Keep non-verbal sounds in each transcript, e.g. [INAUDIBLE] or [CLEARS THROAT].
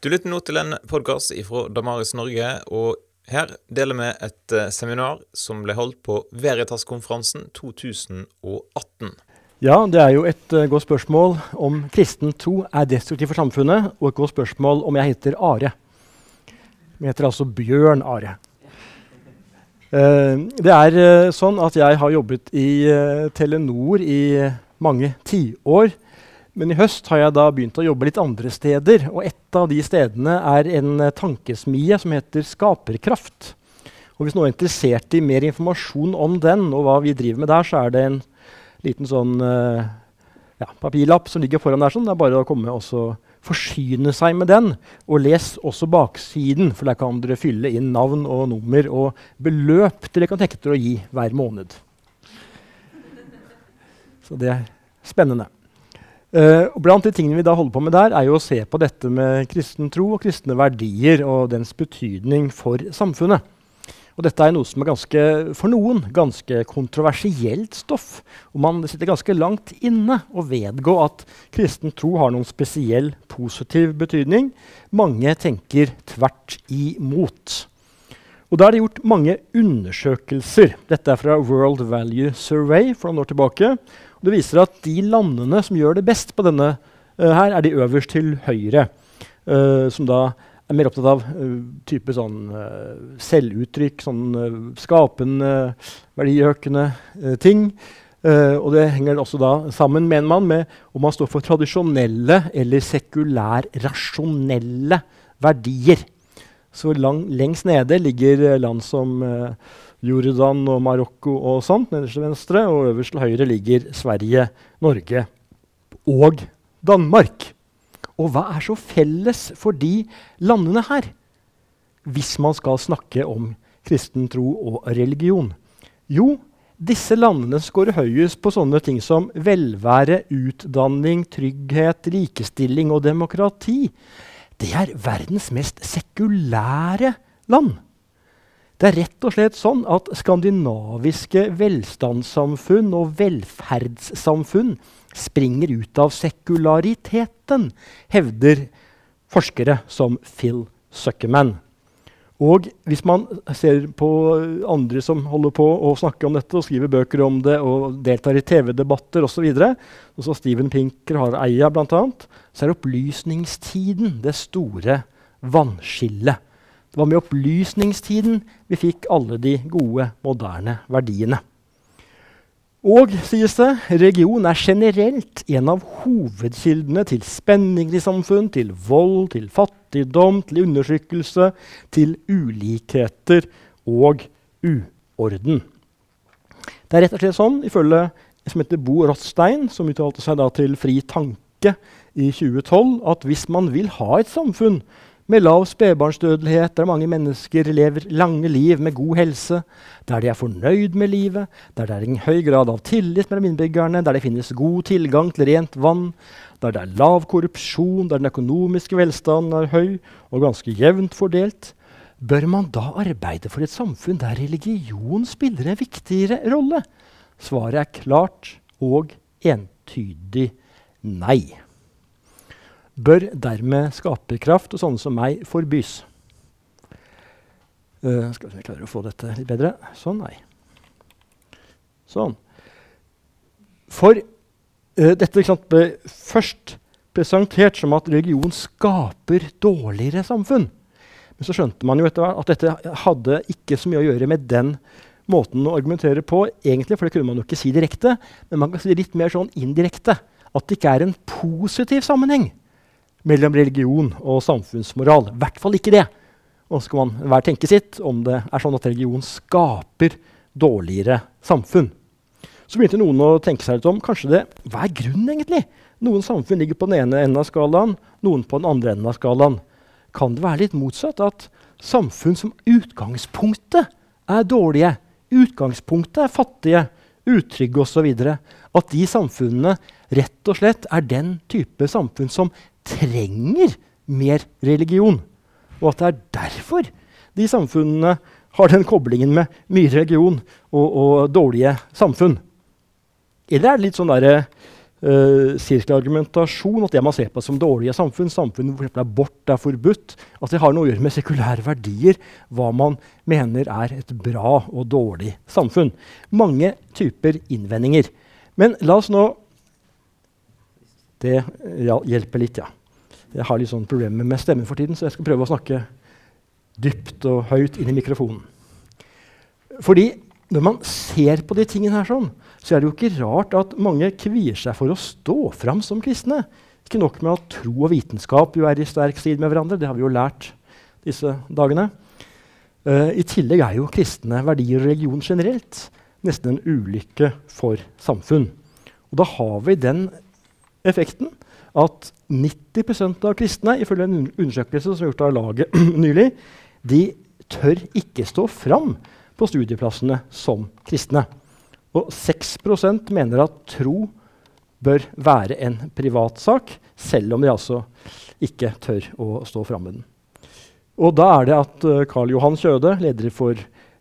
Du lytter nå til en podkast fra Damaris Norge, og her deler vi et eh, seminar som ble holdt på Veritas-konferansen 2018. Ja, det er jo et uh, godt spørsmål om kristen tro er destruktiv for samfunnet, og et godt spørsmål om jeg heter Are. Jeg heter altså Bjørn Are. Uh, det er uh, sånn at jeg har jobbet i Telenor i mange tiår. Men i høst har jeg da begynt å jobbe litt andre steder. Og et av de stedene er en uh, tankesmie som heter Skaperkraft. Og hvis noen er interessert i mer informasjon om den, og hva vi driver med der, så er det en liten sånn uh, ja, papirlapp som ligger foran der. sånn. Det er bare å komme og forsyne seg med den. Og les også baksiden, for der kan dere fylle inn navn og nummer og beløp dere kan tenke dere å gi hver måned. Så det er spennende. Uh, blant de tingene vi da holder på med der, er jo å se på dette med kristen tro og kristne verdier og dens betydning for samfunnet. Og dette er noe som er ganske, for noen ganske kontroversielt stoff. Og man sitter ganske langt inne å vedgå at kristen tro har noen spesiell positiv betydning. Mange tenker tvert imot. Og da er det gjort mange undersøkelser. Dette er fra World Value Survey for noen år tilbake. Det viser at de landene som gjør det best på denne, uh, her, er de øverst til høyre. Uh, som da er mer opptatt av uh, type sånn selvuttrykk, sånn skapende, verdiøkende ting. og det henger også da sammen, mener man, med om man står for tradisjonelle eller sekulær-rasjonelle verdier. Så lang, lengst nede ligger land som Jordan og Marokko og sånt, nederst til venstre. Og øverst til høyre ligger Sverige, Norge og Danmark. Og hva er så felles for de landene her, hvis man skal snakke om kristen tro og religion? Jo, disse landene scorer høyest på sånne ting som velvære, utdanning, trygghet, likestilling og demokrati. Det er verdens mest sekulære land. Det er rett og slett sånn at skandinaviske velstandssamfunn og velferdssamfunn springer ut av sekulariteten, hevder forskere som Phil Suckerman. Og hvis man ser på andre som holder på å snakke om dette og skriver bøker om det og deltar i TV-debatter osv., og så Steven Pinker har Eia bl.a., så er opplysningstiden det store vannskillet. Det var med opplysningstiden vi fikk alle de gode, moderne verdiene. Og, sies det, religion er generelt en av hovedkildene til spenninger i samfunn, til vold, til fattigdom, til undertrykkelse, til ulikheter og uorden. Det er rett og slett sånn, ifølge som heter Bo Rothstein, som uttalte seg til Fri Tanke i 2012, at hvis man vil ha et samfunn med lav spedbarnsdødelighet, der mange mennesker lever lange liv med god helse, der de er fornøyd med livet, der det er en høy grad av tillit mellom innbyggerne, der det finnes god tilgang til rent vann, der det er lav korrupsjon, der den økonomiske velstanden er høy og ganske jevnt fordelt, bør man da arbeide for et samfunn der religion spiller en viktigere rolle? Svaret er klart og entydig nei bør dermed skaperkraft og sånne som meg forbys. Uh, skal vi klare å få dette litt bedre? Sånn, nei. Sånn. For uh, dette sant, ble først presentert som at religion skaper dårligere samfunn. Men så skjønte man jo etter hvert at dette hadde ikke så mye å gjøre med den måten å argumentere på, egentlig, for det kunne man jo ikke si direkte. Men man kan si det litt mer sånn indirekte. At det ikke er en positiv sammenheng mellom religion og samfunnsmoral. I hvert fall ikke det. Og så skal man hver tenke sitt om det er sånn at religion skaper dårligere samfunn. Så begynte noen å tenke seg litt om kanskje det, hva er grunnen egentlig? Noen samfunn ligger på den ene enden av skalaen, noen på den andre enden av skalaen. Kan det være litt motsatt? At samfunn som utgangspunktet er dårlige, utgangspunktet er fattige, utrygge osv. At de samfunnene rett og slett er den type samfunn som trenger mer religion. Og at det er derfor de samfunnene har den koblingen med mye religion og, og dårlige samfunn. Eller er det litt sånn derre uh, at det man ser på som dårlige samfunn, samfunn hvor abort er forbudt, at det har noe å gjøre med sekulære verdier, hva man mener er et bra og dårlig samfunn. Mange typer innvendinger. Men la oss nå Det hjelper litt, ja. Jeg har litt sånn problemer med stemmen for tiden, så jeg skal prøve å snakke dypt og høyt inn i mikrofonen. Fordi når man ser på de tingene her sånn, så er det jo ikke rart at mange kvier seg for å stå fram som kristne. Ikke nok med at tro og vitenskap jo er i sterk strid med hverandre. Det har vi jo lært disse dagene. Uh, I tillegg er jo kristne verdier og religion generelt nesten en ulykke for samfunn. Og da har vi den effekten at 90% av kristne ifølge en undersøkelse som er gjort av laget [CLEARS THROAT] nylig, de tør ikke stå fram på studieplassene som kristne. Og 6% mener at tro bør være en privatsak, selv om de altså ikke tør å stå fram med den. Og da er det at uh, Karl Johan Kjøde, leder for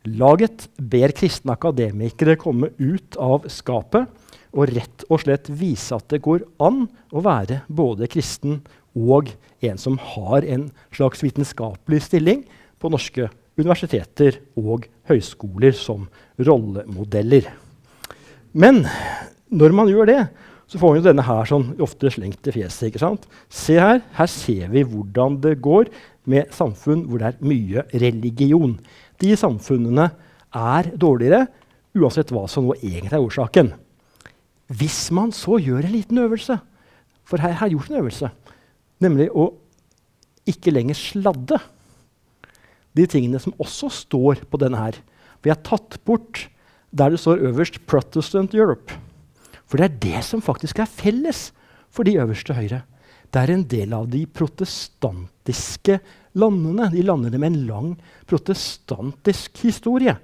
Laget, ber kristne akademikere komme ut av skapet og rett og slett vise at det går an å være både kristen og en som har en slags vitenskapelig stilling på norske universiteter og høyskoler som rollemodeller. Men når man gjør det, så får man jo denne her sånn ofte slengt i fjeset. ikke sant? Se her. Her ser vi hvordan det går med samfunn hvor det er mye religion. De samfunnene er dårligere uansett hva som nå egentlig er årsaken. Hvis man så gjør en liten øvelse For her har jeg gjort en øvelse. Nemlig å ikke lenger sladde de tingene som også står på denne her. Jeg har tatt bort der det står øverst 'Protestant Europe'. For det er det som faktisk er felles for de øverste høyre. Det er en del av de protestantiske landene. De landene med en lang protestantisk historie.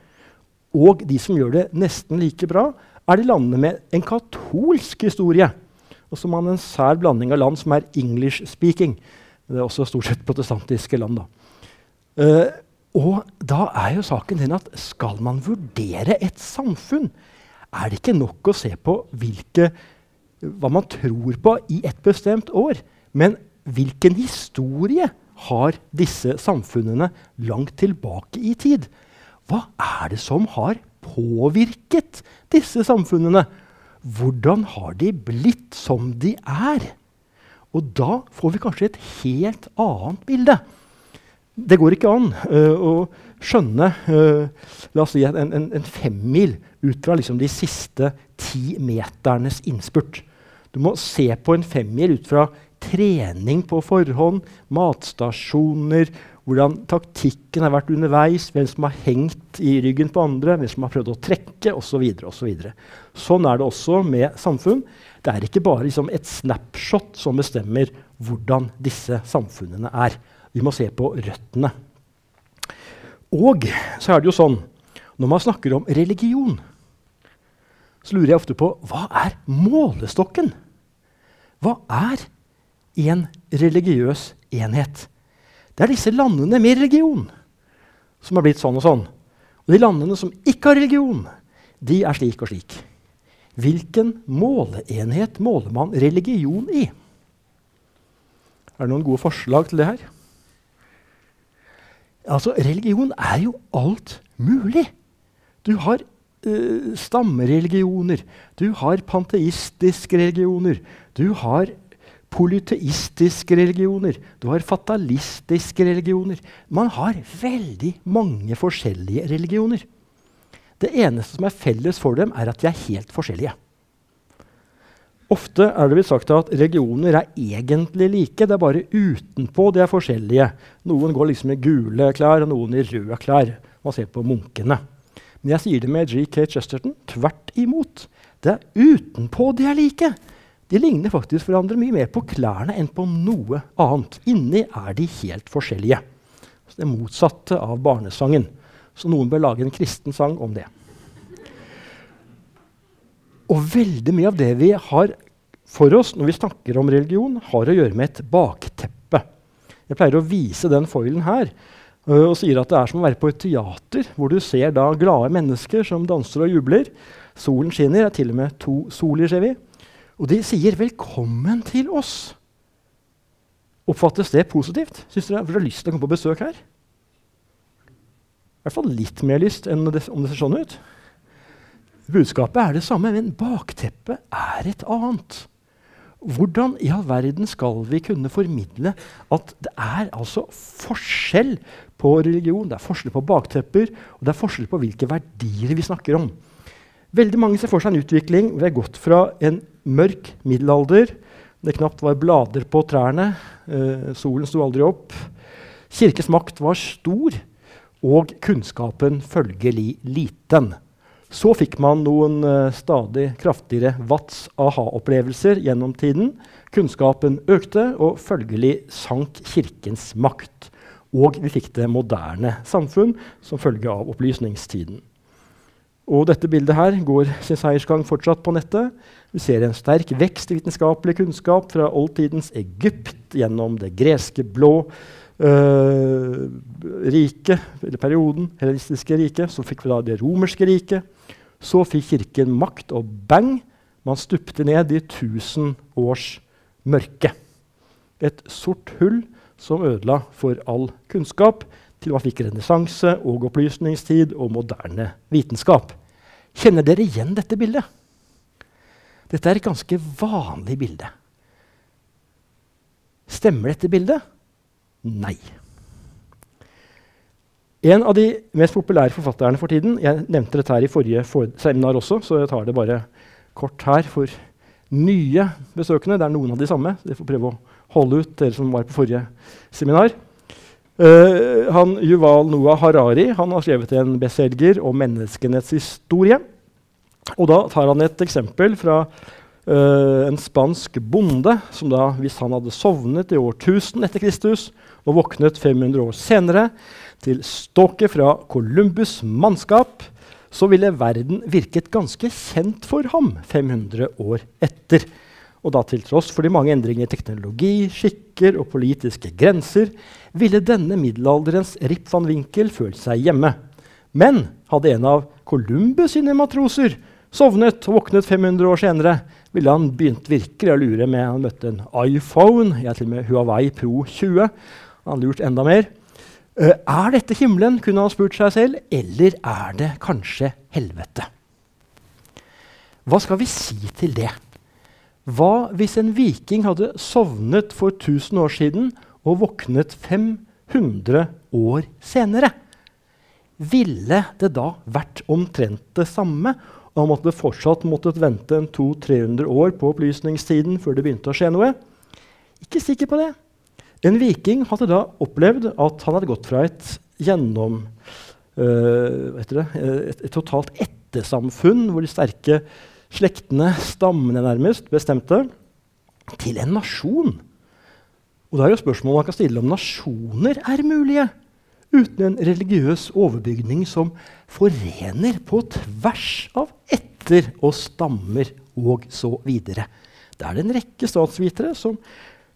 Og de som gjør det nesten like bra, er det landene med en katolsk historie. Og så har man en sær blanding av land som er English speaking. Det er også stort sett protestantiske land. da. Uh, og da er jo saken den at skal man vurdere et samfunn, er det ikke nok å se på hvilke, hva man tror på i et bestemt år, men hvilken historie har disse samfunnene langt tilbake i tid? Hva er det som har påvirket disse samfunnene? Hvordan har de blitt som de er? Og da får vi kanskje et helt annet bilde. Det går ikke an uh, å skjønne uh, la oss si en, en, en femmil ut fra liksom, de siste ti meternes innspurt. Du må se på en femmil ut fra trening på forhånd, matstasjoner, hvordan taktikken har vært underveis, hvem som har hengt i ryggen på andre, hvem som har prøvd å trekke osv. Så videre, så sånn er det også med samfunn. Det er ikke bare liksom, et snapshot som bestemmer hvordan disse samfunnene er. Vi må se på røttene. Og så er det jo sånn når man snakker om religion, så lurer jeg ofte på hva er målestokken? Hva er en religiøs enhet? Det er disse landene med religion som har blitt sånn og sånn. Og de landene som ikke har religion, de er slik og slik. Hvilken måleenhet måler man religion i? Er det noen gode forslag til det her? Altså, religion er jo alt mulig. Du har uh, stammereligioner, du har panteistiske religioner, du har polyteistiske religioner, du har fatalistiske religioner. Man har veldig mange forskjellige religioner. Det eneste som er felles for dem, er at de er helt forskjellige. Ofte er det blitt sagt at religioner er egentlig like, det er bare utenpå de er forskjellige. Noen går liksom i gule klær, og noen i røde klær. Man ser på munkene. Men jeg sier det med G.K. Chesterton tvert imot. Det er utenpå de er like. De ligner faktisk hverandre mye mer på klærne enn på noe annet. Inni er de helt forskjellige. Så det motsatte av barnesangen. Så noen bør lage en kristen sang om det. Og veldig mye av det vi har for oss når vi snakker om religion, har å gjøre med et bakteppe. Jeg pleier å vise den foilen her og sier at det er som å være på et teater, hvor du ser da glade mennesker som danser og jubler. Solen skinner, det er til og med to soler, ser vi. Og de sier 'velkommen til oss'. Oppfattes det positivt? Syns dere har lyst til å komme på besøk her? I hvert fall litt mer lyst enn det, om det ser sånn ut. Budskapet er det samme, men bakteppet er et annet. Hvordan i all verden skal vi kunne formidle at det er altså forskjell på religion, det er forskjell på baktepper, og det er forskjell på hvilke verdier vi snakker om? Veldig mange ser for seg en utvikling hvor vi har gått fra en mørk middelalder det knapt var blader på trærne, eh, solen sto aldri opp. Kirkes makt var stor, og kunnskapen følgelig liten. Så fikk man noen uh, stadig kraftigere Watts aha-opplevelser gjennom tiden. Kunnskapen økte, og følgelig sank Kirkens makt. Og vi fikk det moderne samfunn som følge av opplysningstiden. Og dette bildet her går sin seiersgang fortsatt på nettet. Vi ser en sterk vekst i vitenskapelig kunnskap fra oldtidens Egypt gjennom det greske blå uh, riket, eller perioden, helenistiske riket. Så fikk vi da det romerske riket. Så fikk Kirken makt, og bang! Man stupte ned i tusen års mørke. Et sort hull som ødela for all kunnskap, til hva fikk renessanse og opplysningstid og moderne vitenskap. Kjenner dere igjen dette bildet? Dette er et ganske vanlig bilde. Stemmer dette bildet? Nei. En av de mest populære forfatterne for tiden Jeg nevnte dette her i forrige seminar også, så jeg tar det bare kort her for nye besøkende. Det er noen av de samme. Dere får prøve å holde ut, dere som var på forrige seminar. Uh, han, Yuval Noah Harari han har skrevet en bestselger om menneskenes historie. Og da tar han et eksempel fra uh, en spansk bonde som da, hvis han hadde sovnet i år 1000 etter Kristus og våknet 500 år senere, til ståket fra Columbus' mannskap, så ville verden virket ganske kjent for ham 500 år etter. Og da til tross for de mange endringer i teknologi, skikker og politiske grenser, ville denne middelalderens Rip van Winkel følt seg hjemme. Men hadde en av Columbus sine matroser sovnet og våknet 500 år senere, ville han begynt virkelig å lure med han møtte en iPhone, ja, til og med Huawei Pro 20. Han lurt enda mer. Uh, er dette himmelen, kunne han spurt seg selv, eller er det kanskje helvete? Hva skal vi si til det? Hva hvis en viking hadde sovnet for 1000 år siden og våknet 500 år senere? Ville det da vært omtrent det samme? Og han måtte fortsatt måttet vente 200-300 år på opplysningstiden før det begynte å skje noe? Ikke sikker på det. En viking hadde da opplevd at han hadde gått fra et gjennom uh, det, et, et, totalt ettersamfunn, hvor de sterke slektene, stammene nærmest, bestemte, til en nasjon. Og da er jo spørsmålet man kan stille om nasjoner er mulige uten en religiøs overbygning som forener på tvers av etter- og stammer og så videre. Det er det en rekke statsvitere som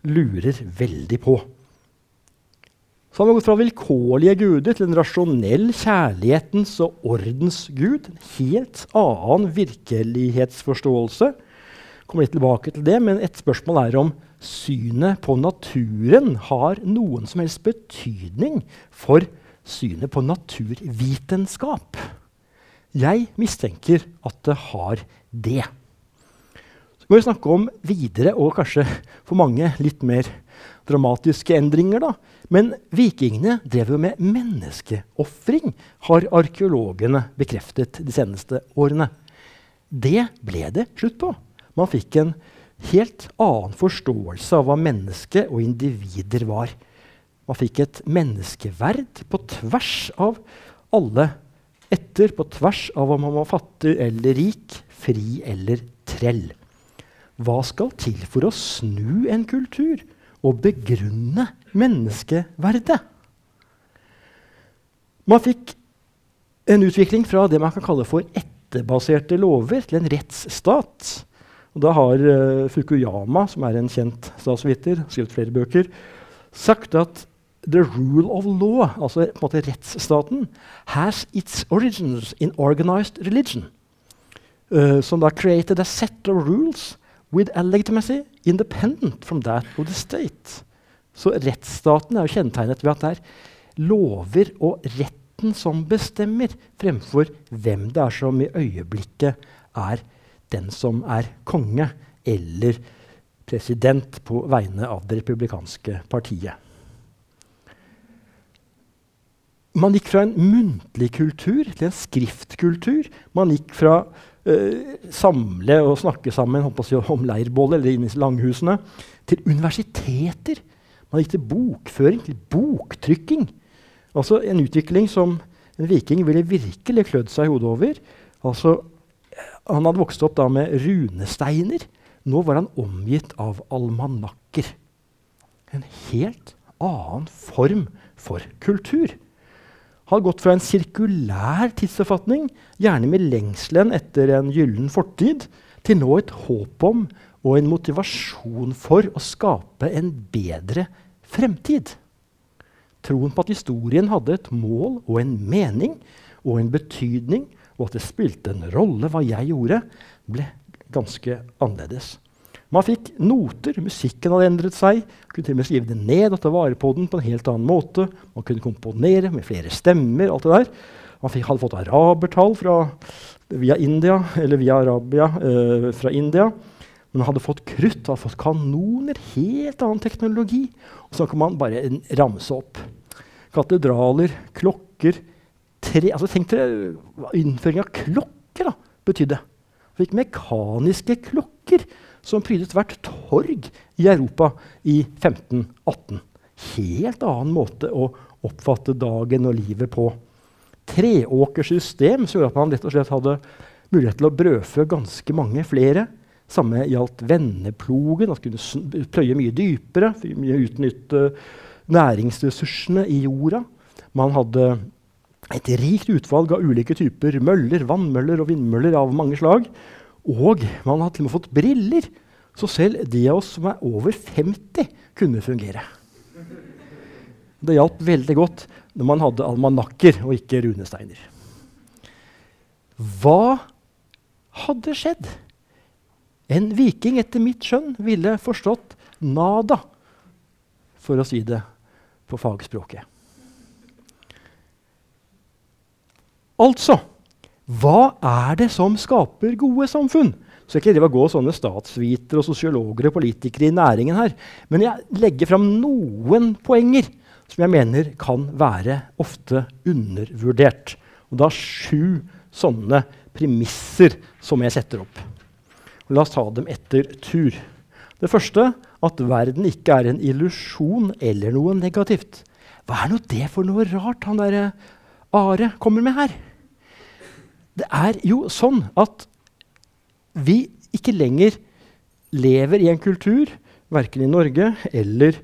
lurer veldig på. Så har man gått fra vilkårlige guder til en rasjonell kjærlighetens og ordens gud. En helt annen virkelighetsforståelse. Kommer litt tilbake til det, men et spørsmål er om synet på naturen har noen som helst betydning for synet på naturvitenskap. Jeg mistenker at det har det må vi snakke om videre og kanskje for mange litt mer dramatiske endringer. da. Men vikingene drev jo med menneskeofring, har arkeologene bekreftet de seneste årene. Det ble det slutt på. Man fikk en helt annen forståelse av hva menneske og individer var. Man fikk et menneskeverd på tvers av alle etter, på tvers av om man var fattig eller rik, fri eller trell. Hva skal til for å snu en kultur og begrunne menneskeverdet? Man fikk en utvikling fra det man kan kalle for etterbaserte lover, til en rettsstat. Og da har uh, Fukuyama, som er en kjent statsviter, skrevet flere bøker, sagt at the rule of law, altså på en måte rettsstaten, has its origins in organized religion. Uh, som da created a set of rules with a legitimacy independent from that of the state. Så rettsstaten er jo kjennetegnet ved at det er lover og retten som bestemmer, fremfor hvem det er som i øyeblikket er den som er konge eller president på vegne av det republikanske partiet. Man gikk fra en muntlig kultur til en skriftkultur. Man gikk fra samle og snakke sammen jeg, om leirbålet eller inne i langhusene, til universiteter. Man gikk til bokføring, til boktrykking. Altså en utvikling som en viking ville virkelig klødd seg i hodet over. Altså, han hadde vokst opp da med runesteiner. Nå var han omgitt av almanakker. En helt annen form for kultur har gått fra en sirkulær tidsoppfatning, gjerne med lengselen etter en gyllen fortid, til nå et håp om og en motivasjon for å skape en bedre fremtid. Troen på at historien hadde et mål og en mening og en betydning, og at det spilte en rolle hva jeg gjorde, ble ganske annerledes. Man fikk noter. Musikken hadde endret seg. Man kunne til og med skrive det ned og ta vare på den på en helt annen måte. Man kunne komponere med flere stemmer. alt det der. Man fikk, hadde fått arabertall fra, via India, eller via Arabia eh, fra India. Man hadde fått krutt, hadde fått kanoner, helt annen teknologi. Og så kan man bare ramse opp. Katedraler, klokker tre, altså Tenk dere hva innføring av klokker da, betydde. Man fikk mekaniske klokker som prydet hvert torg i Europa i 1518. Helt annen måte å oppfatte dagen og livet på. Treåkersystem som gjorde at man rett og slett hadde mulighet til å brødfø ganske mange flere. Samme gjaldt venneplogen. Man kunne pløye mye dypere, utnytte næringsressursene i jorda. Man hadde et rikt utvalg av ulike typer møller, vannmøller og vindmøller av mange slag. Og man har til og med fått briller. Så selv de av oss som er over 50, kunne fungere. Det hjalp veldig godt når man hadde almanakker og ikke runesteiner. Hva hadde skjedd? En viking etter mitt skjønn ville forstått nada, for å si det på fagspråket. Altså hva er det som skaper gode samfunn? Så jeg ikke gå sånne statsvitere og sosiologer og politikere i næringen her. Men jeg legger fram noen poenger som jeg mener kan være ofte undervurdert. Og da sju sånne premisser som jeg setter opp. Og la oss ta dem etter tur. Det første at verden ikke er en illusjon eller noe negativt. Hva er nå det for noe rart han derre Are kommer med her? Det er jo sånn at vi ikke lenger lever i en kultur, verken i Norge eller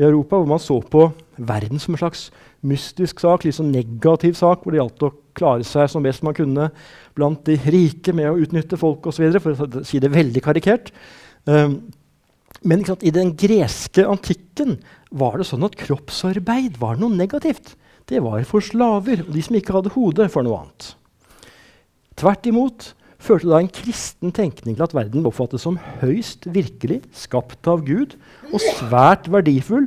i Europa, hvor man så på verden som en slags mystisk sak, litt sånn negativ sak, hvor det gjaldt å klare seg som best man kunne blant de rike med å utnytte folk osv., for å si det veldig karikert. Um, men sant, i den greske antikken var det sånn at kroppsarbeid var noe negativt. Det var for slaver og de som ikke hadde hode, for noe annet. Tvert imot førte da en kristen tenkning til at verden oppfattes som høyst virkelig, skapt av Gud, og svært verdifull.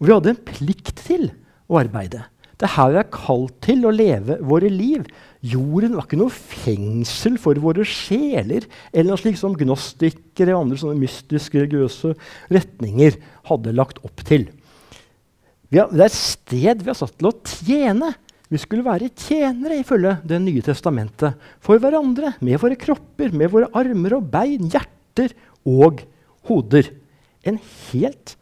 Og vi hadde en plikt til å arbeide. Det er her vi er kalt til å leve våre liv. Jorden var ikke noe fengsel for våre sjeler, eller noe slik som gnostikere og andre sånne mystiske religiøse retninger hadde lagt opp til. Har, det er et sted vi har satt til å tjene. Vi skulle være tjenere ifølge Det nye testamentet for hverandre, med våre kropper, med våre armer og bein, hjerter og hoder. En helt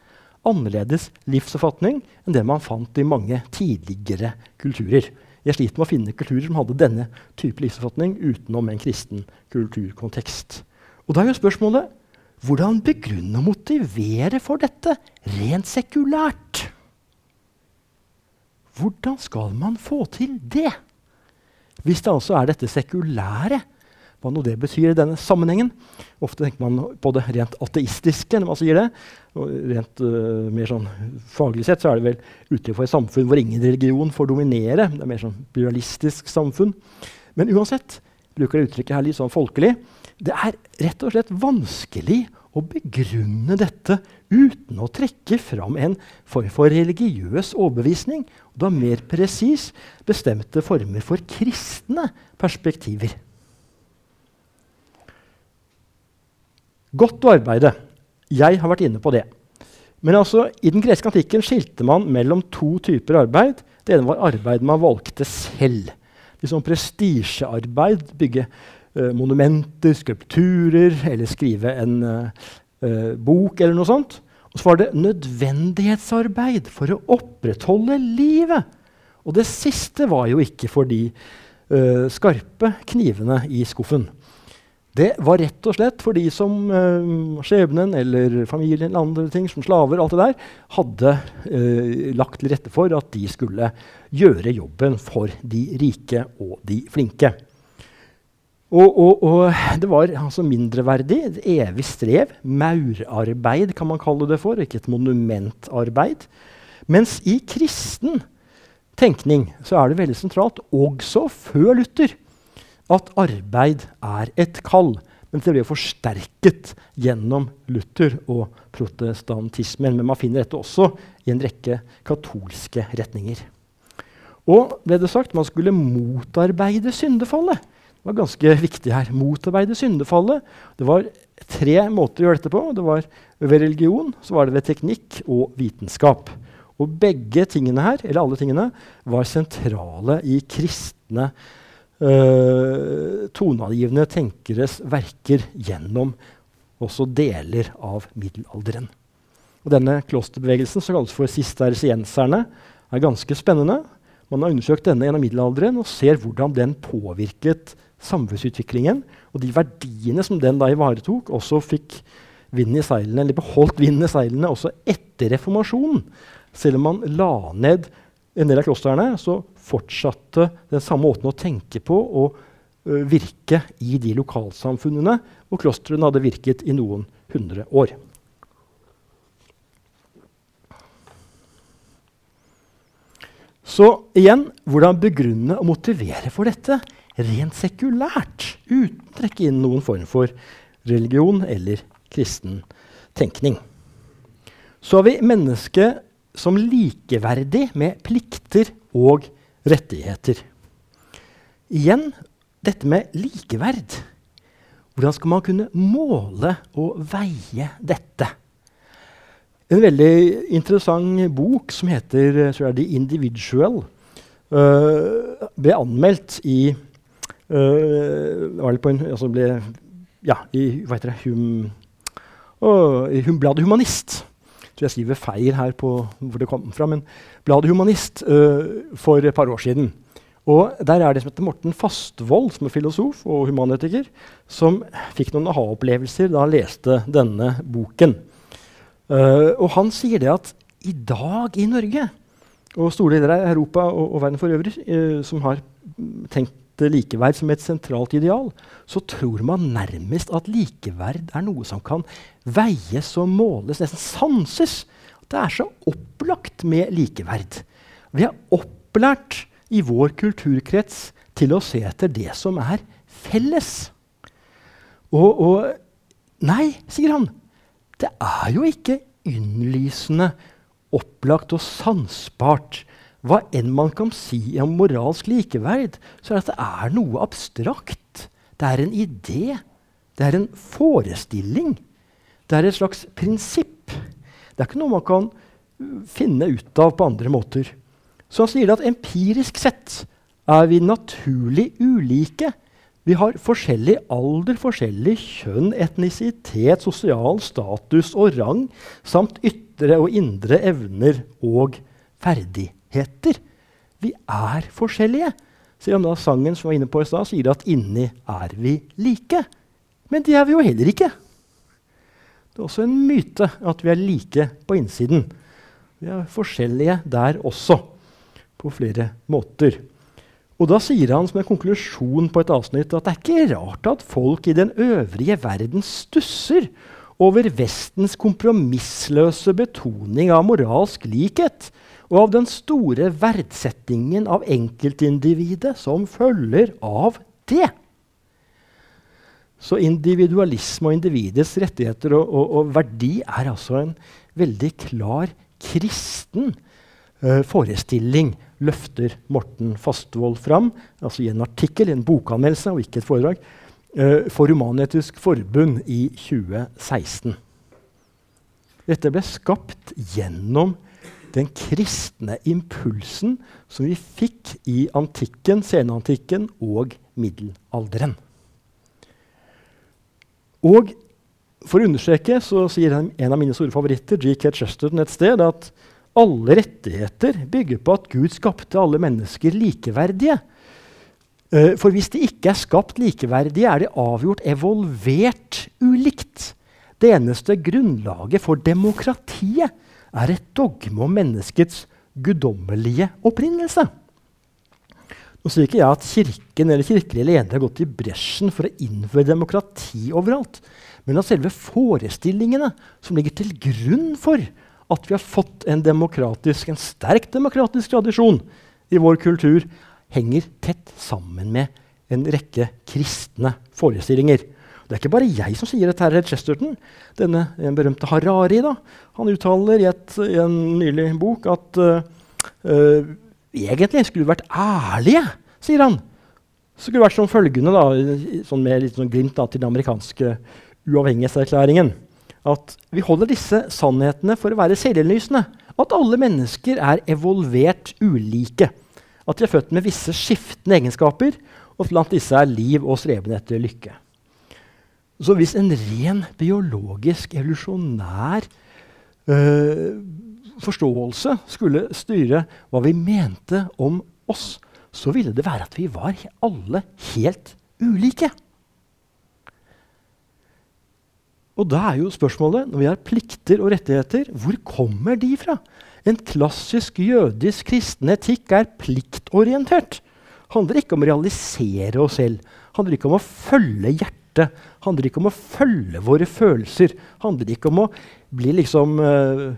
annerledes livsoppfatning enn det man fant i mange tidligere kulturer. Jeg sliter med å finne kulturer som hadde denne type livsoppfatning utenom en kristen kulturkontekst. Og da er jo spørsmålet hvordan begrunne og motivere for dette rent sekulært? Hvordan skal man få til det? Hvis det altså er dette sekulære, hva nå det betyr i denne sammenhengen. Ofte tenker man på det rent ateistiske når man sier det. Og rent uh, mer sånn Faglig sett så er det vel uttrykk for et samfunn hvor ingen religion får dominere. Det er mer sånn pluralistisk samfunn. Men uansett bruker det uttrykket her litt sånn folkelig. Det er rett og slett vanskelig å begrunne dette uten å trekke fram en form for religiøs overbevisning, og da mer presis bestemte former for kristne perspektiver. Godt å arbeide. Jeg har vært inne på det. Men altså, i den greske antikken skilte man mellom to typer arbeid. Det ene var arbeid man valgte selv. Liksom prestisjearbeid. Bygge monumenter, skulpturer eller skrive en uh, uh, bok eller noe sånt. Og så var det nødvendighetsarbeid for å opprettholde livet. Og det siste var jo ikke for de skarpe knivene i skuffen. Det var rett og slett for de som uh, skjebnen eller familien eller andre ting, som slaver, alt det der, hadde uh, lagt til rette for at de skulle gjøre jobben for de rike og de flinke. Og, og, og det var altså mindreverdig, et evig strev. Maurarbeid kan man kalle det for, ikke et monumentarbeid. Mens i kristen tenkning så er det veldig sentralt, også før Luther, at arbeid er et kall. Men det ble forsterket gjennom Luther og protestantismen. Men man finner dette også i en rekke katolske retninger. Og ble det sagt, man skulle motarbeide syndefallet. Var ganske viktig her. Motarbeide syndefallet. Det var tre måter å gjøre dette på. Det var ved religion, så var det ved teknikk og vitenskap. Og begge tingene her, eller alle tingene, var sentrale i kristne øh, toneangivende tenkeres verker gjennom også deler av middelalderen. Og denne klosterbevegelsen, som kalles for sistersienserne, er ganske spennende. Man har undersøkt denne gjennom middelalderen og ser hvordan den påvirket samfunnsutviklingen. Og de verdiene som den da ivaretok, også fikk vind i seilene, eller beholdt vinden i seilene også etter reformasjonen. Selv om man la ned en del av klostrene, så fortsatte den samme måten å tenke på og ø, virke i de lokalsamfunnene hvor klostrene hadde virket i noen hundre år. Så igjen hvordan begrunne og motivere for dette rent sekulært, uten å trekke inn noen form for religion eller kristen tenkning. Så har vi mennesket som likeverdig med plikter og rettigheter. Igjen dette med likeverd. Hvordan skal man kunne måle og veie dette? En veldig interessant bok som heter er det 'Individual', uh, ble anmeldt i uh, en, altså ble, ja, i hva heter det, hum, uh, i Bladet Humanist Så jeg skriver feil her på hvor det kom fra, men bladet Humanist uh, for et par år siden. Og Der er det som heter Morten Fastvold, som er filosof og humanetiker, som fikk noen aha-opplevelser da han leste denne boken. Uh, og Han sier det at i dag i Norge og store deler av Europa og, og verden for øvrig, uh, som har tenkt likeverd som et sentralt ideal, så tror man nærmest at likeverd er noe som kan veies og måles, nesten sanses. Det er så opplagt med likeverd. Vi er opplært i vår kulturkrets til å se etter det som er felles. Og, og Nei, sier han. Det er jo ikke innlysende, opplagt og sansbart. Hva enn man kan si om moralsk likeverd, så er det at det er noe abstrakt. Det er en idé. Det er en forestilling. Det er et slags prinsipp. Det er ikke noe man kan finne ut av på andre måter. Så han sier at empirisk sett er vi naturlig ulike. Vi har forskjellig alder, forskjellig kjønn, etnisitet, sosial status og rang, samt ytre og indre evner og ferdigheter. Vi er forskjellige. Selv om da sangen som var inne på i stad, sier at inni er vi like. Men det er vi jo heller ikke. Det er også en myte at vi er like på innsiden. Vi er forskjellige der også, på flere måter. Og Da sier han som en konklusjon på et avsnitt at det er ikke rart at folk i den øvrige verden stusser over Vestens kompromissløse betoning av moralsk likhet og av den store verdsettingen av enkeltindividet som følger av det. Så individualisme og individets rettigheter og, og, og verdi er altså en veldig klar kristen uh, forestilling, løfter Morten Fastvold fram, altså i en artikkel, en bokanmeldelse og ikke et foredrag, uh, for Human-Etisk Forbund i 2016. Dette ble skapt gjennom den kristne impulsen som vi fikk i antikken, senantikken og middelalderen. Og for å understreke så sier en av mine store favoritter, G.K. Chesterton, et sted at alle rettigheter bygger på at Gud skapte alle mennesker likeverdige. Uh, for hvis de ikke er skapt likeverdige, er de avgjort evolvert ulikt. Det eneste grunnlaget for demokratiet er et dogme om menneskets guddommelige opprinnelse. Nå sier ikke jeg at Kirken eller kirkelige ledere har gått i bresjen for å innføre demokrati overalt, men at selve forestillingene som ligger til grunn for at vi har fått en, en sterk demokratisk tradisjon i vår kultur, henger tett sammen med en rekke kristne forestillinger. Det er ikke bare jeg som sier dette. her, Chesterton, denne den berømte Harari, da, han uttaler i, et, i en nylig bok at uh, uh, egentlig skulle vi vært ærlige, sier han. Så skulle det vært som følgende, da, sånn med litt sånn glimt da, til den amerikanske uavhengighetserklæringen. At vi holder disse sannhetene for å være selvinnlysende. At alle mennesker er evolvert ulike. At de er født med visse skiftende egenskaper, og blant disse er liv og streben etter lykke. Så hvis en ren biologisk, evolusjonær øh, forståelse skulle styre hva vi mente om oss, så ville det være at vi var alle helt ulike. Og da er jo spørsmålet, når vi har plikter og rettigheter, hvor kommer de fra? En klassisk jødisk kristen etikk er pliktorientert. handler ikke om å realisere oss selv. handler ikke om å følge hjertet hjerte. handler ikke om å følge våre følelser. handler ikke om å bli liksom uh,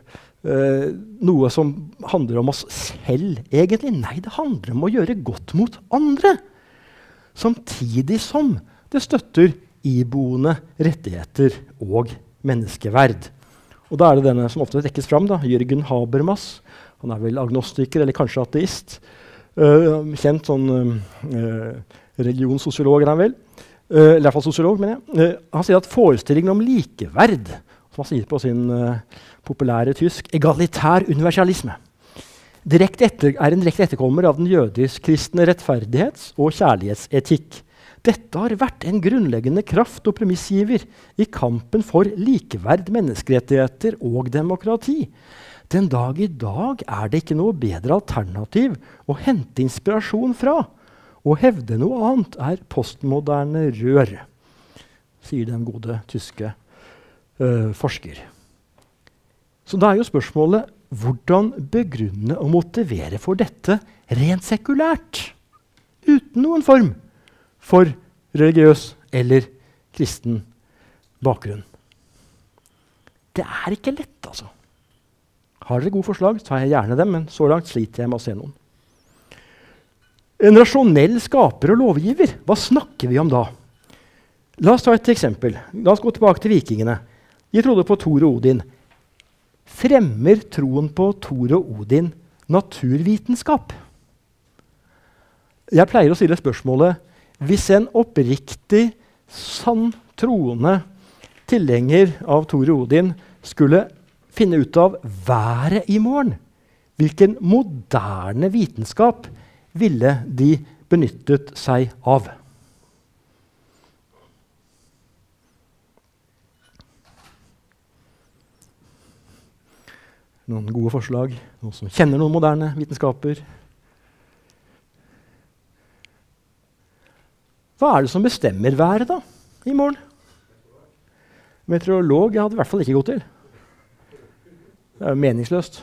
uh, noe som handler om oss selv, egentlig. Nei, det handler om å gjøre godt mot andre. Samtidig som det støtter iboende rettigheter og menneskeverd. Og da er det denne som ofte trekkes fram, da, Jørgen Habermas. Han er vel agnostiker eller kanskje ateist. Uh, kjent sånn religionssosiolog, er han vel. Uh, i hvert fall sosiolog, mener jeg. Uh, han sier at forestillingen om likeverd, som han sier på sin uh, populære tysk, egalitær universalisme, etter, er en direkte etterkommer av den jødisk-kristne rettferdighets- og kjærlighetsetikk. Dette har vært en grunnleggende kraft og premissgiver i kampen for likeverd, menneskerettigheter og demokrati. Den dag i dag er det ikke noe bedre alternativ å hente inspirasjon fra å hevde noe annet er postmoderne rør, sier den gode tyske uh, forsker. Så da er jo spørsmålet hvordan begrunne og motivere for dette rent sekulært? Uten noen form for religiøs eller kristen bakgrunn. Det er ikke lett, altså. Har dere gode forslag, tar jeg gjerne dem, men så langt sliter jeg med å se noen. En rasjonell skaper og lovgiver, hva snakker vi om da? La oss ta et eksempel. La oss gå tilbake til vikingene. De trodde på Thor og Odin. Fremmer troen på Thor og Odin naturvitenskap? Jeg pleier å stille spørsmålet hvis en oppriktig, sann troende tilhenger av Thor og Odin skulle finne ut av været i morgen, hvilken moderne vitenskap ville de benyttet seg av. Noen gode forslag? Noen som kjenner noen moderne vitenskaper? Hva er det som bestemmer været da, i morgen? Meteorolog jeg hadde i hvert fall ikke gått til. Det er jo meningsløst.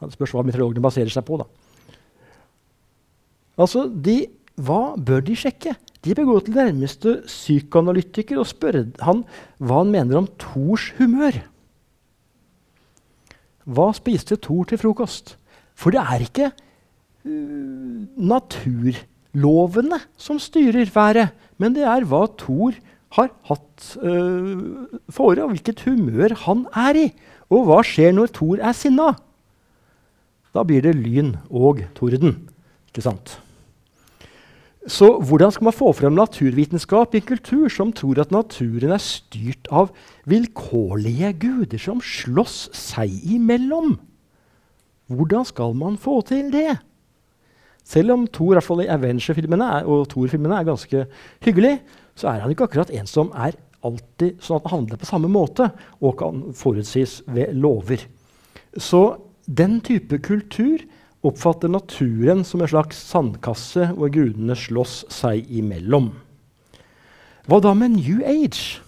Det spørs hva meteorologene baserer seg på. da. Altså, de, Hva bør de sjekke? De bør gå til nærmeste psykoanalytiker og spørre han hva han mener om Thors humør. Hva spiste Thor til frokost? For det er ikke uh, naturlovene som styrer været, men det er hva Thor har hatt for, fore, og hvilket humør han er i. Og hva skjer når Thor er sinna? Da blir det lyn og torden. Ikke sant? Så hvordan skal man få frem naturvitenskap i en kultur som tror at naturen er styrt av vilkårlige guder som slåss seg imellom? Hvordan skal man få til det? Selv om Thor, hvert fall i Avenger-filmene og Thor-filmene er ganske hyggelig, så er han ikke akkurat en som er alltid sånn at han handler på samme måte og kan forutsies ved lover. Så den type kultur oppfatter naturen som en slags sandkasse hvor gudene slåss seg imellom. Hva da med New Age?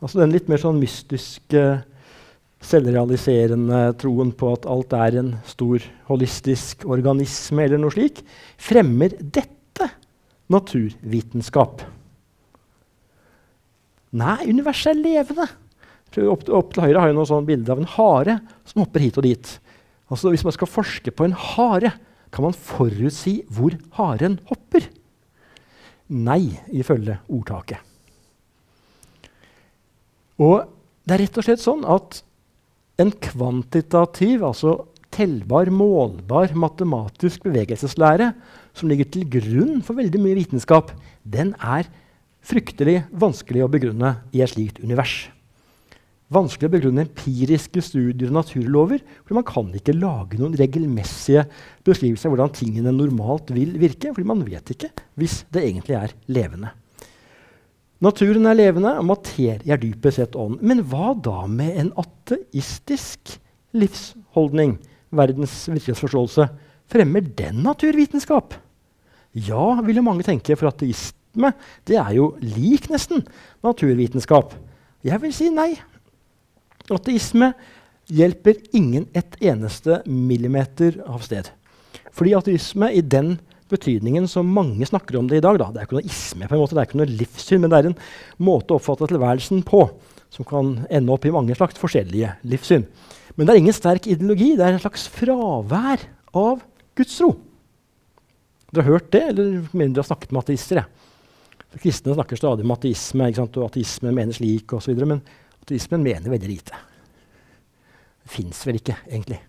Altså den litt mer sånn mystiske selvrealiserende troen på at alt er en stor holistisk organisme, eller noe slik, fremmer dette naturvitenskap? Nei, universet er levende. Opp, opp, til høyre har jeg noe sånn bilde av en hare som hopper hit og dit. Altså, hvis man skal forske på en hare, kan man forutsi hvor haren hopper? Nei, ifølge ordtaket. Og det er rett og slett sånn at en kvantitativ, altså tellbar, målbar matematisk bevegelseslære som ligger til grunn for veldig mye vitenskap, den er fryktelig vanskelig å begrunne i et slikt univers. Vanskelig å begrunne empiriske studier og naturlover, for man kan ikke lage noen regelmessige beskrivelser av hvordan tingene normalt vil virke, fordi man vet ikke hvis det egentlig er levende. Naturen er levende, og materie er dypest sett ånd. Men hva da med en ateistisk livsholdning? Verdens virkelighetsforståelse. Fremmer den naturvitenskap? Ja, vil jo mange tenke, for ateisme det er jo lik nesten naturvitenskap. Jeg vil si nei. Ateisme hjelper ingen et eneste millimeter av sted. Fordi ateisme i den betydningen som mange snakker om det i dag. Da. Det er ikke noe isme, på en måte, det er ikke noe livssyn, men det er en måte å oppfatte tilværelsen på som kan ende opp i mange slags forskjellige livssyn. Men det er ingen sterk ideologi. Det er en slags fravær av gudstro. Dere har hørt det, eller mener dere har snakket med ateister? Ja. Kristne snakker stadig om ateisme, og ateisme mener slik osv. Men ateismen mener veldig lite. Det fins vel ikke, egentlig.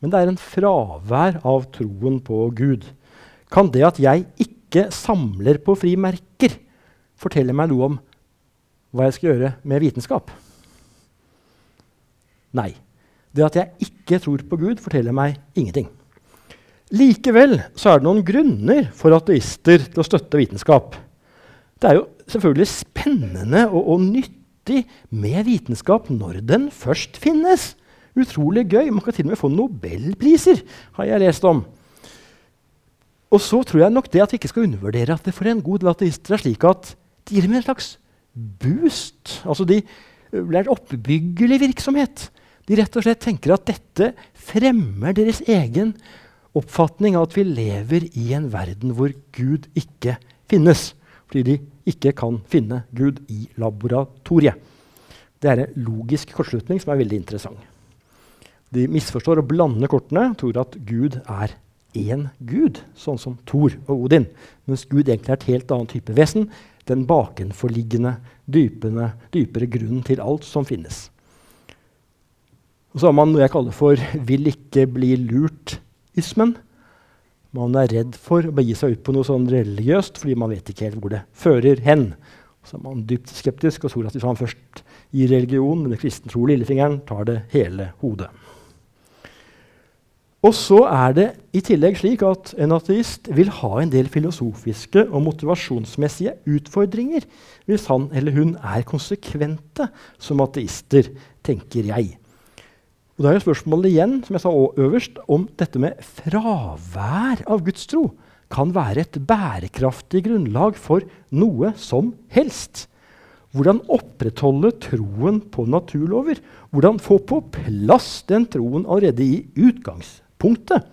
Men det er en fravær av troen på Gud. Kan det at jeg ikke samler på frimerker, fortelle meg noe om hva jeg skal gjøre med vitenskap? Nei. Det at jeg ikke tror på Gud, forteller meg ingenting. Likevel så er det noen grunner for ateister til å støtte vitenskap. Det er jo selvfølgelig spennende og, og nyttig med vitenskap når den først finnes. Utrolig gøy. Man kan til og med få nobelpriser, har jeg lest om. Og så tror jeg nok det at vi ikke skal undervurdere at det for en god del ateister er slik at de gir dem en slags boost. Altså de lærer oppbyggelig virksomhet. De rett og slett tenker at dette fremmer deres egen oppfatning av at vi lever i en verden hvor Gud ikke finnes. Fordi de ikke kan finne Gud i laboratoriet. Det er en logisk kortslutning som er veldig interessant. De misforstår og blander kortene, tror at Gud er én gud, sånn som Thor og Odin. Mens Gud egentlig er et helt annet type vesen. Den bakenforliggende, dypene, dypere grunnen til alt som finnes. Og så har man noe jeg kaller for 'vil ikke bli lurt'-ismen. Man er redd for å begi seg ut på noe sånn religiøst fordi man vet ikke helt hvor det fører hen. Så er man dypt skeptisk og tror at hvis man først gir religion, med kristen tro lillefingeren, tar det hele hodet. Og så er det i tillegg slik at en ateist vil ha en del filosofiske og motivasjonsmessige utfordringer hvis han eller hun er konsekvente som ateister, tenker jeg. Og Da er jo spørsmålet igjen, som jeg sa øverst, om dette med fravær av gudstro kan være et bærekraftig grunnlag for noe som helst. Hvordan opprettholde troen på naturlover? Hvordan få på plass den troen allerede i utgangspunktet?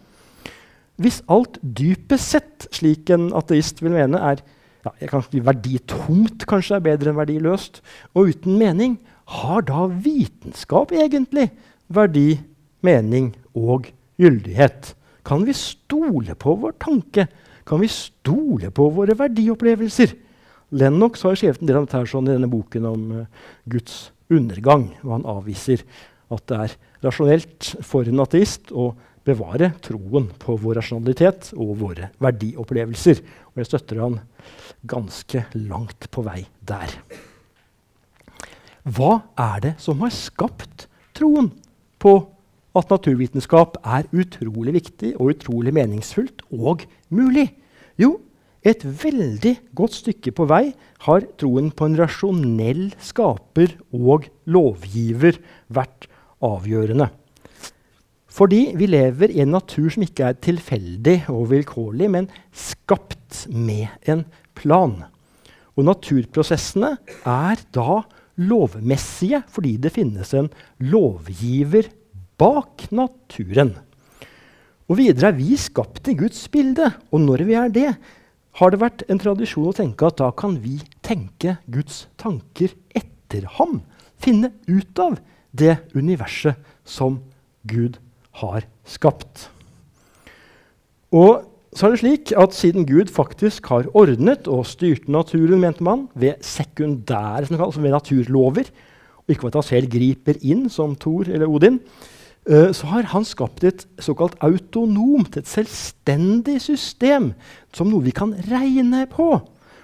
Hvis alt dypest sett, slik en ateist vil mene, er ja, kanskje verditomt kanskje er bedre enn verdiløst, og uten mening, har da vitenskap egentlig verdi, mening og gyldighet? Kan vi stole på vår tanke? Kan vi stole på våre verdiopplevelser? Lennox har skrevet en del av dette her sånn i denne boken om uh, Guds undergang. Og han avviser at det er rasjonelt for en ateist å bevare troen på vår rasjonalitet og våre verdiopplevelser. Og jeg støtter han ganske langt på vei der. Hva er det som har skapt troen på at naturvitenskap er utrolig viktig og utrolig meningsfullt og mulig? Jo, et veldig godt stykke på vei har troen på en rasjonell skaper og lovgiver vært avgjørende. Fordi vi lever i en natur som ikke er tilfeldig og vilkårlig, men skapt med en plan. Og naturprosessene er da lovmessige fordi det finnes en lovgiver bak naturen. Og videre er vi skapt i Guds bilde, og når vi er det, har det vært en tradisjon å tenke at da kan vi tenke Guds tanker etter ham. Finne ut av det universet som Gud har skapt. Og så er det slik at Siden Gud faktisk har ordnet og styrt naturen, mente man, ved sekundære som kalles, ved naturlover, og ikke ved at han selv griper inn som Thor eller Odin, uh, så har han skapt et såkalt autonomt, et selvstendig system, som noe vi kan regne på.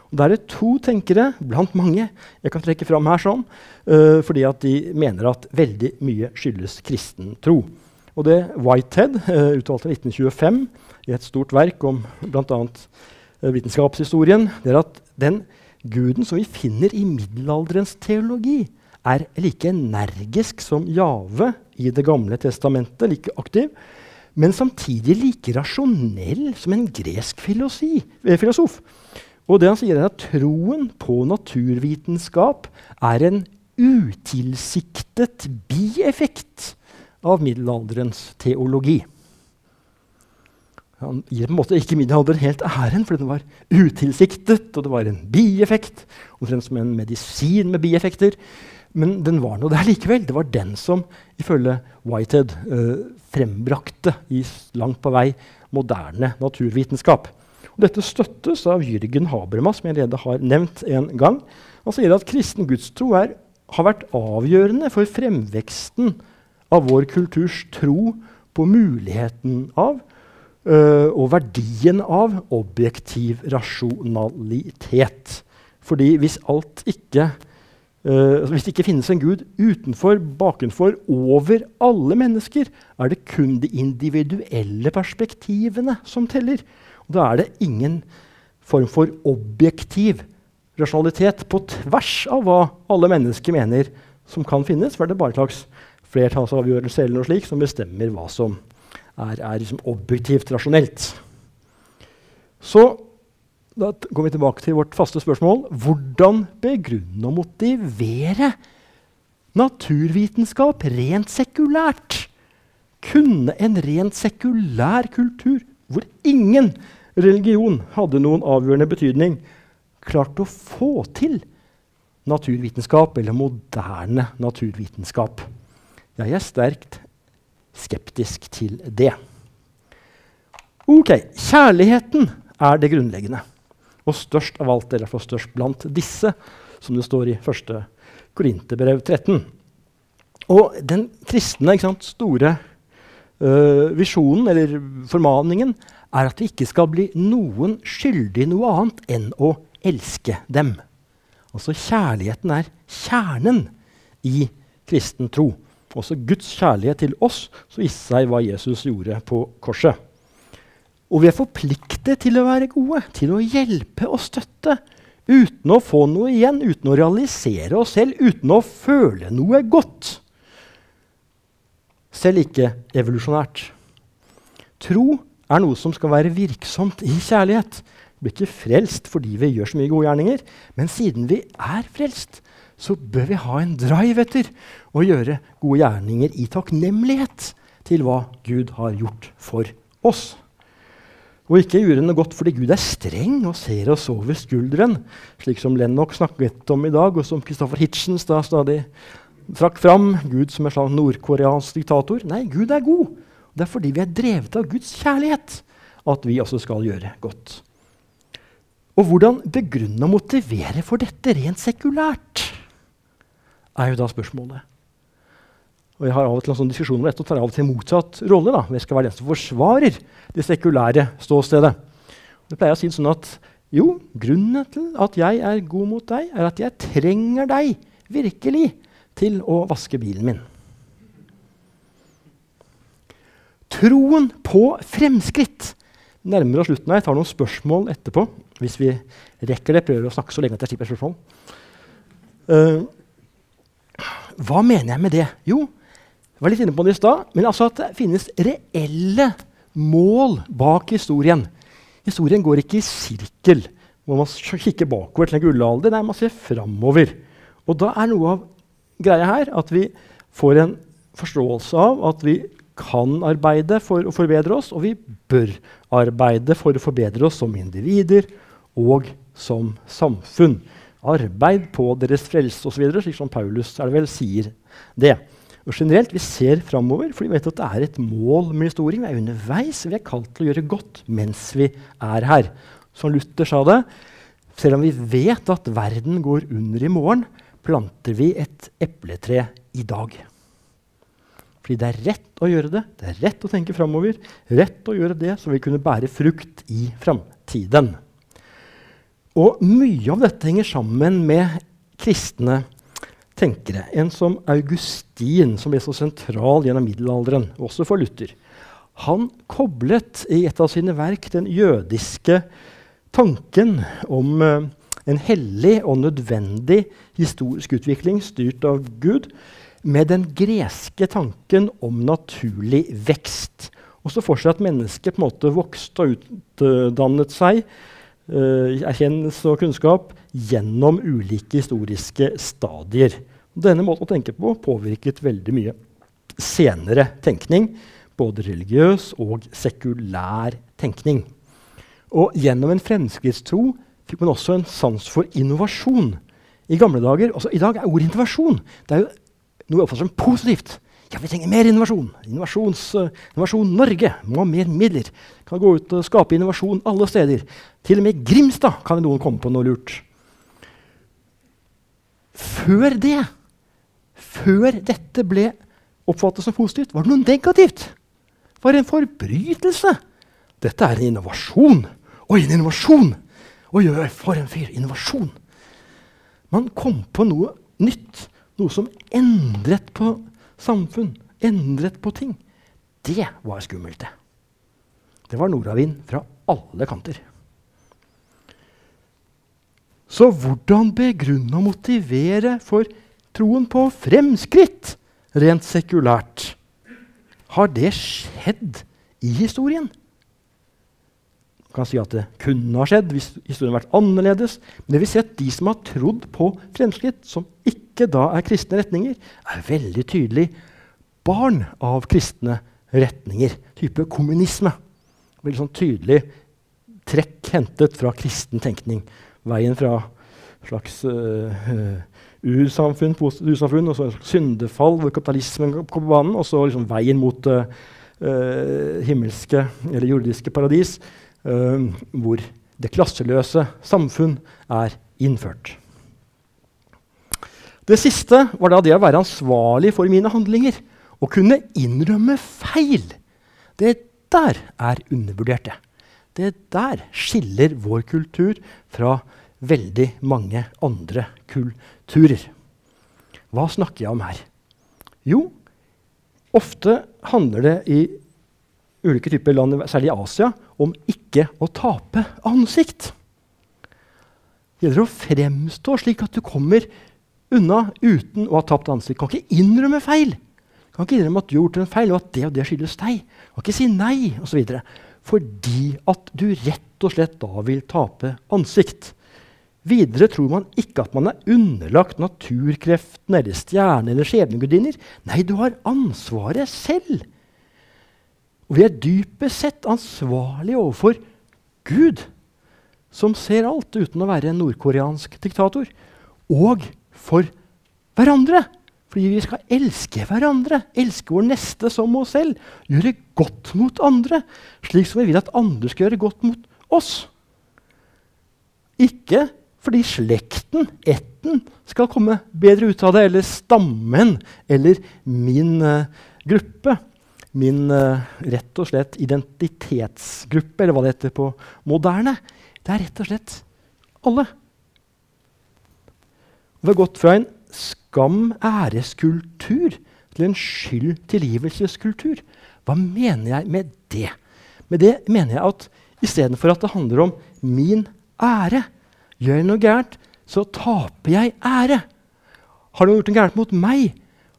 Og Der er det to tenkere blant mange jeg kan trekke fram her, sånn, uh, fordi at de mener at veldig mye skyldes kristen tro. Og det Whitehead uh, uttalte i 1925 i et stort verk om bl.a. Uh, vitenskapshistorien, det er at den guden som vi finner i middelalderens teologi, er like energisk som Jave i Det gamle testamentet, like aktiv, men samtidig like rasjonell som en gresk filosofi, eh, filosof. Og det han sier er at Troen på naturvitenskap er en utilsiktet bieffekt av middelalderens teologi. Han gir på en måte ikke middelalderen helt æren, for den var utilsiktet, og det var en bieffekt. Omtrent som en medisin med bieffekter. Men den var nå der likevel. Det var den som ifølge Whitehead eh, frembrakte i langt på vei moderne naturvitenskap. Og dette støttes av Jürgen Habermas, som jeg allerede har nevnt en gang. Han sier at kristen gudstro er, har vært avgjørende for fremveksten av vår kulturs tro på muligheten av og verdien av objektiv rasjonalitet. Fordi hvis alt ikke uh, hvis det ikke finnes en gud utenfor, bakenfor, over alle mennesker, er det kun de individuelle perspektivene som teller. Og da er det ingen form for objektiv rasjonalitet på tvers av hva alle mennesker mener som kan finnes. For det er bare en slags flertallsavgjørelse eller noe slik som bestemmer hva som er, er liksom objektivt rasjonelt. Så da går vi tilbake til vårt faste spørsmål. Hvordan begrunne og motivere naturvitenskap rent sekulært? Kunne en rent sekulær kultur, hvor ingen religion hadde noen avgjørende betydning, klart å få til naturvitenskap, eller moderne naturvitenskap? Jeg er sterkt skeptisk til det. Ok, Kjærligheten er det grunnleggende. Og størst av alt, eller iallfall størst blant disse, som det står i 1. Korinterbrev 13. Og den kristne sant, store øh, visjonen, eller formaningen, er at vi ikke skal bli noen skyldig noe annet enn å elske dem. Altså kjærligheten er kjernen i kristen tro også Guds kjærlighet til oss, som viste seg hva Jesus gjorde på korset. Og vi er forpliktet til å være gode, til å hjelpe og støtte. Uten å få noe igjen, uten å realisere oss selv, uten å føle noe godt. Selv ikke evolusjonært. Tro er noe som skal være virksomt i kjærlighet. Blir ikke frelst fordi vi gjør så mye gode gjerninger, men siden vi er frelst, så bør vi ha en drive etter å gjøre gode gjerninger i takknemlighet til hva Gud har gjort for oss. Og ikke gjøre noe godt fordi Gud er streng og ser oss over skulderen, slik som Lennox snakket om i dag, og som Christopher Hitchens da stadig trakk fram. Gud som en slags nordkoreansk diktator. Nei, Gud er god. Det er fordi vi er drevet av Guds kjærlighet at vi også skal gjøre godt. Og hvordan begrunne og motivere for dette rent sekulært? er jo da spørsmålet. Og Jeg har av og til en sånn diskusjon om dette og tar av og til motsatt rolle. da. Jeg skal være den som forsvarer det sekulære ståstedet. Jeg pleier å si det sånn at jo, grunnen til at jeg er god mot deg, er at jeg trenger deg virkelig til å vaske bilen min. Troen på fremskritt. Nærmere slutten her. Jeg tar noen spørsmål etterpå. Hvis vi rekker det. Prøver å snakke så lenge at jeg slipper spørsmål. Uh, hva mener jeg med det? Jo, jeg var litt inne på det i stad, men altså at det finnes reelle mål bak historien. Historien går ikke i sirkel, hvor man kikker bakover til en gullalder. Nei, man ser framover. Og da er noe av greia her at vi får en forståelse av at vi kan arbeide for å forbedre oss, og vi bør arbeide for å forbedre oss som individer og som samfunn arbeid på deres frelse osv., slik som Paulus er det vel sier det. Og generelt, Vi ser framover, for vi vet at det er et mål med historien. Vi er underveis. Vi er kalt til å gjøre godt mens vi er her. Som Luther sa det, selv om vi vet at verden går under i morgen, planter vi et epletre i dag. Fordi det er rett å gjøre det. Det er rett å tenke framover. Rett å gjøre det så vi kunne bære frukt i framtiden. Og mye av dette henger sammen med kristne tenkere. En som Augustin, som ble så sentral gjennom middelalderen, også for Luther. Han koblet i et av sine verk den jødiske tanken om uh, en hellig og nødvendig historisk utvikling styrt av Gud, med den greske tanken om naturlig vekst. Og så for seg at mennesket på en måte vokste og utdannet seg erkjennelse og kunnskap gjennom ulike historiske stadier. Denne måten å tenke på påvirket veldig mye senere tenkning, både religiøs og sekulær tenkning. Og gjennom en fremskrittstro fikk man også en sans for innovasjon. I gamle dager, altså I dag er ordet innovasjon det er jo noe oppfattet som positivt. Ja, vi trenger mer innovasjon. Uh, innovasjon Norge må ha mer midler. Kan gå ut og skape innovasjon alle steder. Til og med Grimstad kan noen komme på noe lurt. Før det, før dette ble oppfattet som positivt, var det noe negativt. Det var en forbrytelse. Dette er en innovasjon. Oi, en innovasjon! Oi, oi, for en fyr. Innovasjon. Man kom på noe nytt. Noe som endret på samfunn, endret på ting. Det var skummelt, det. Det var nordavind fra alle kanter. Så hvordan begrunne og motivere for troen på fremskritt, rent sekulært? Har det skjedd i historien? Kan si at det kunne ha skjedd hvis historien hadde vært annerledes. Men det vil si at de som har trodd på fremskritt, som ikke da er kristne retninger, er veldig tydelig barn av kristne retninger. Type kommunisme. Veldig sånn tydelig trekk hentet fra kristen tenkning. Veien fra slags uh, ursamfunn, ursamfunn og så et syndefall hvor kapitalismen kom på banen, og så liksom veien mot uh, himmelske eller jordiske paradis, hvor det klasseløse samfunn er innført. Det siste var da det å være ansvarlig for mine handlinger. Å kunne innrømme feil, det der er undervurdert, det. Det der skiller vår kultur fra veldig mange andre kulturer. Hva snakker jeg om her? Jo, ofte handler det i ulike typer land, særlig i Asia, om ikke å tape ansikt. Det gjelder å fremstå slik at du kommer unna uten å ha tapt ansikt. Du kan ikke innrømme feil kan ikke innrømme at du har gjort en feil, og at det og det skyldes deg. Du kan ikke si nei, osv. Fordi at du rett og slett da vil tape ansikt. Videre tror man ikke at man er underlagt naturkreftene eller stjerner eller skjebnegudinner. Nei, du har ansvaret selv. Og vi er dypest sett ansvarlige overfor Gud, som ser alt uten å være en nordkoreansk diktator, og for hverandre. Fordi vi skal elske hverandre, elske vår neste som oss selv. Gjøre godt mot andre, slik som vi vil at andre skal gjøre godt mot oss. Ikke fordi slekten, ætten, skal komme bedre ut av det, eller stammen, eller min uh, gruppe. Min uh, rett og slett identitetsgruppe, eller hva det heter på moderne. Det er rett og slett alle. Vi har gått fra en skam-æreskultur til en skyld-tilgivelseskultur. Hva mener jeg med det? Med det mener jeg at istedenfor at det handler om min ære Gjør jeg noe gærent, så taper jeg ære. Har noen gjort noe gærent mot meg,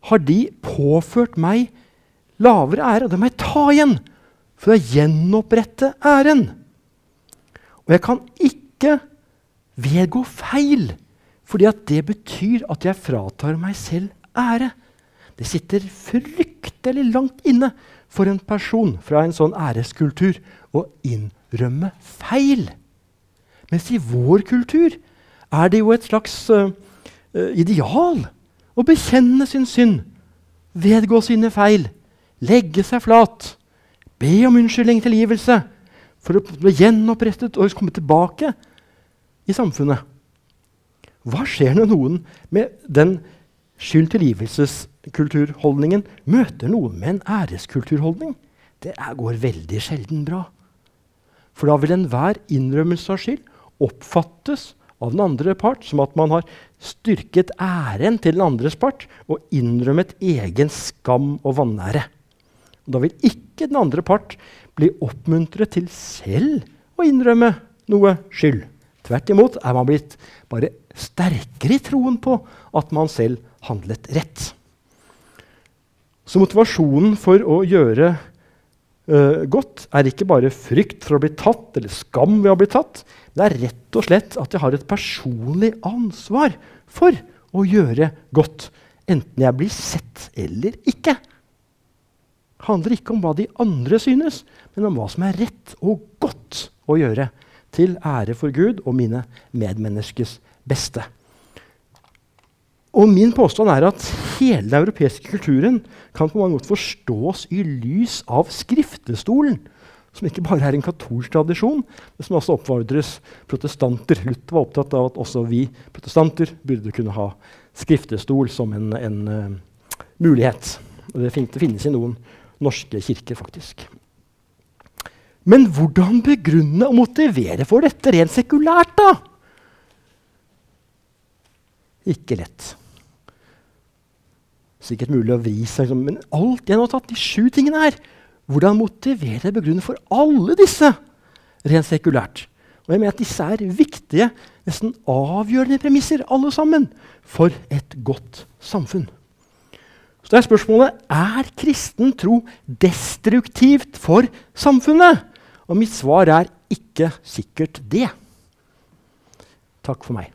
har de påført meg lavere ære. Og det må jeg ta igjen for å gjenopprette æren. Og jeg kan ikke vedgå feil, fordi at det betyr at jeg fratar meg selv ære. Det sitter fryktelig langt inne for en person fra en sånn æreskultur å innrømme feil. Mens i vår kultur er det jo et slags uh, ideal å bekjenne sin synd, vedgå sine feil, legge seg flat, be om unnskyldning, tilgivelse, for å bli gjenopprettet og komme tilbake i samfunnet. Hva skjer når noen med den skyld-tilgivelseskulturholdningen møter noen med en æreskulturholdning. Det går veldig sjelden bra. For da vil enhver innrømmelse av skyld oppfattes av den andre part som at man har styrket æren til den andres part og innrømmet egen skam og vanære. Da vil ikke den andre part bli oppmuntret til selv å innrømme noe skyld. Tvert imot er man blitt bare sterkere i troen på at man selv handlet rett. Så motivasjonen for å gjøre uh, godt er ikke bare frykt for å bli tatt eller skam ved å bli tatt. Det er rett og slett at jeg har et personlig ansvar for å gjøre godt, enten jeg blir sett eller ikke. Handler ikke om hva de andre synes, men om hva som er rett og godt å gjøre, til ære for Gud og mine medmenneskers beste. Og min påstand er at hele den europeiske kulturen kan på mange måter forstås i lys av skriftestolen, som ikke bare er en katolsk tradisjon, men som også oppfordres protestanter. Luther var opptatt av at også vi protestanter burde kunne ha skriftestol som en, en uh, mulighet. Og det finnes i noen norske kirker, faktisk. Men hvordan begrunne og motivere for dette rent sekulært, da? Ikke lett sikkert mulig å vri seg. Liksom. Men alt jeg nå har tatt, de sju tingene her, hvordan motivere og begrunne for alle disse rent sekulært? Og jeg mener at disse er viktige, nesten avgjørende premisser, alle sammen, for et godt samfunn. Så er spørsmålet er kristen tro destruktivt for samfunnet. Og mitt svar er ikke sikkert det. Takk for meg.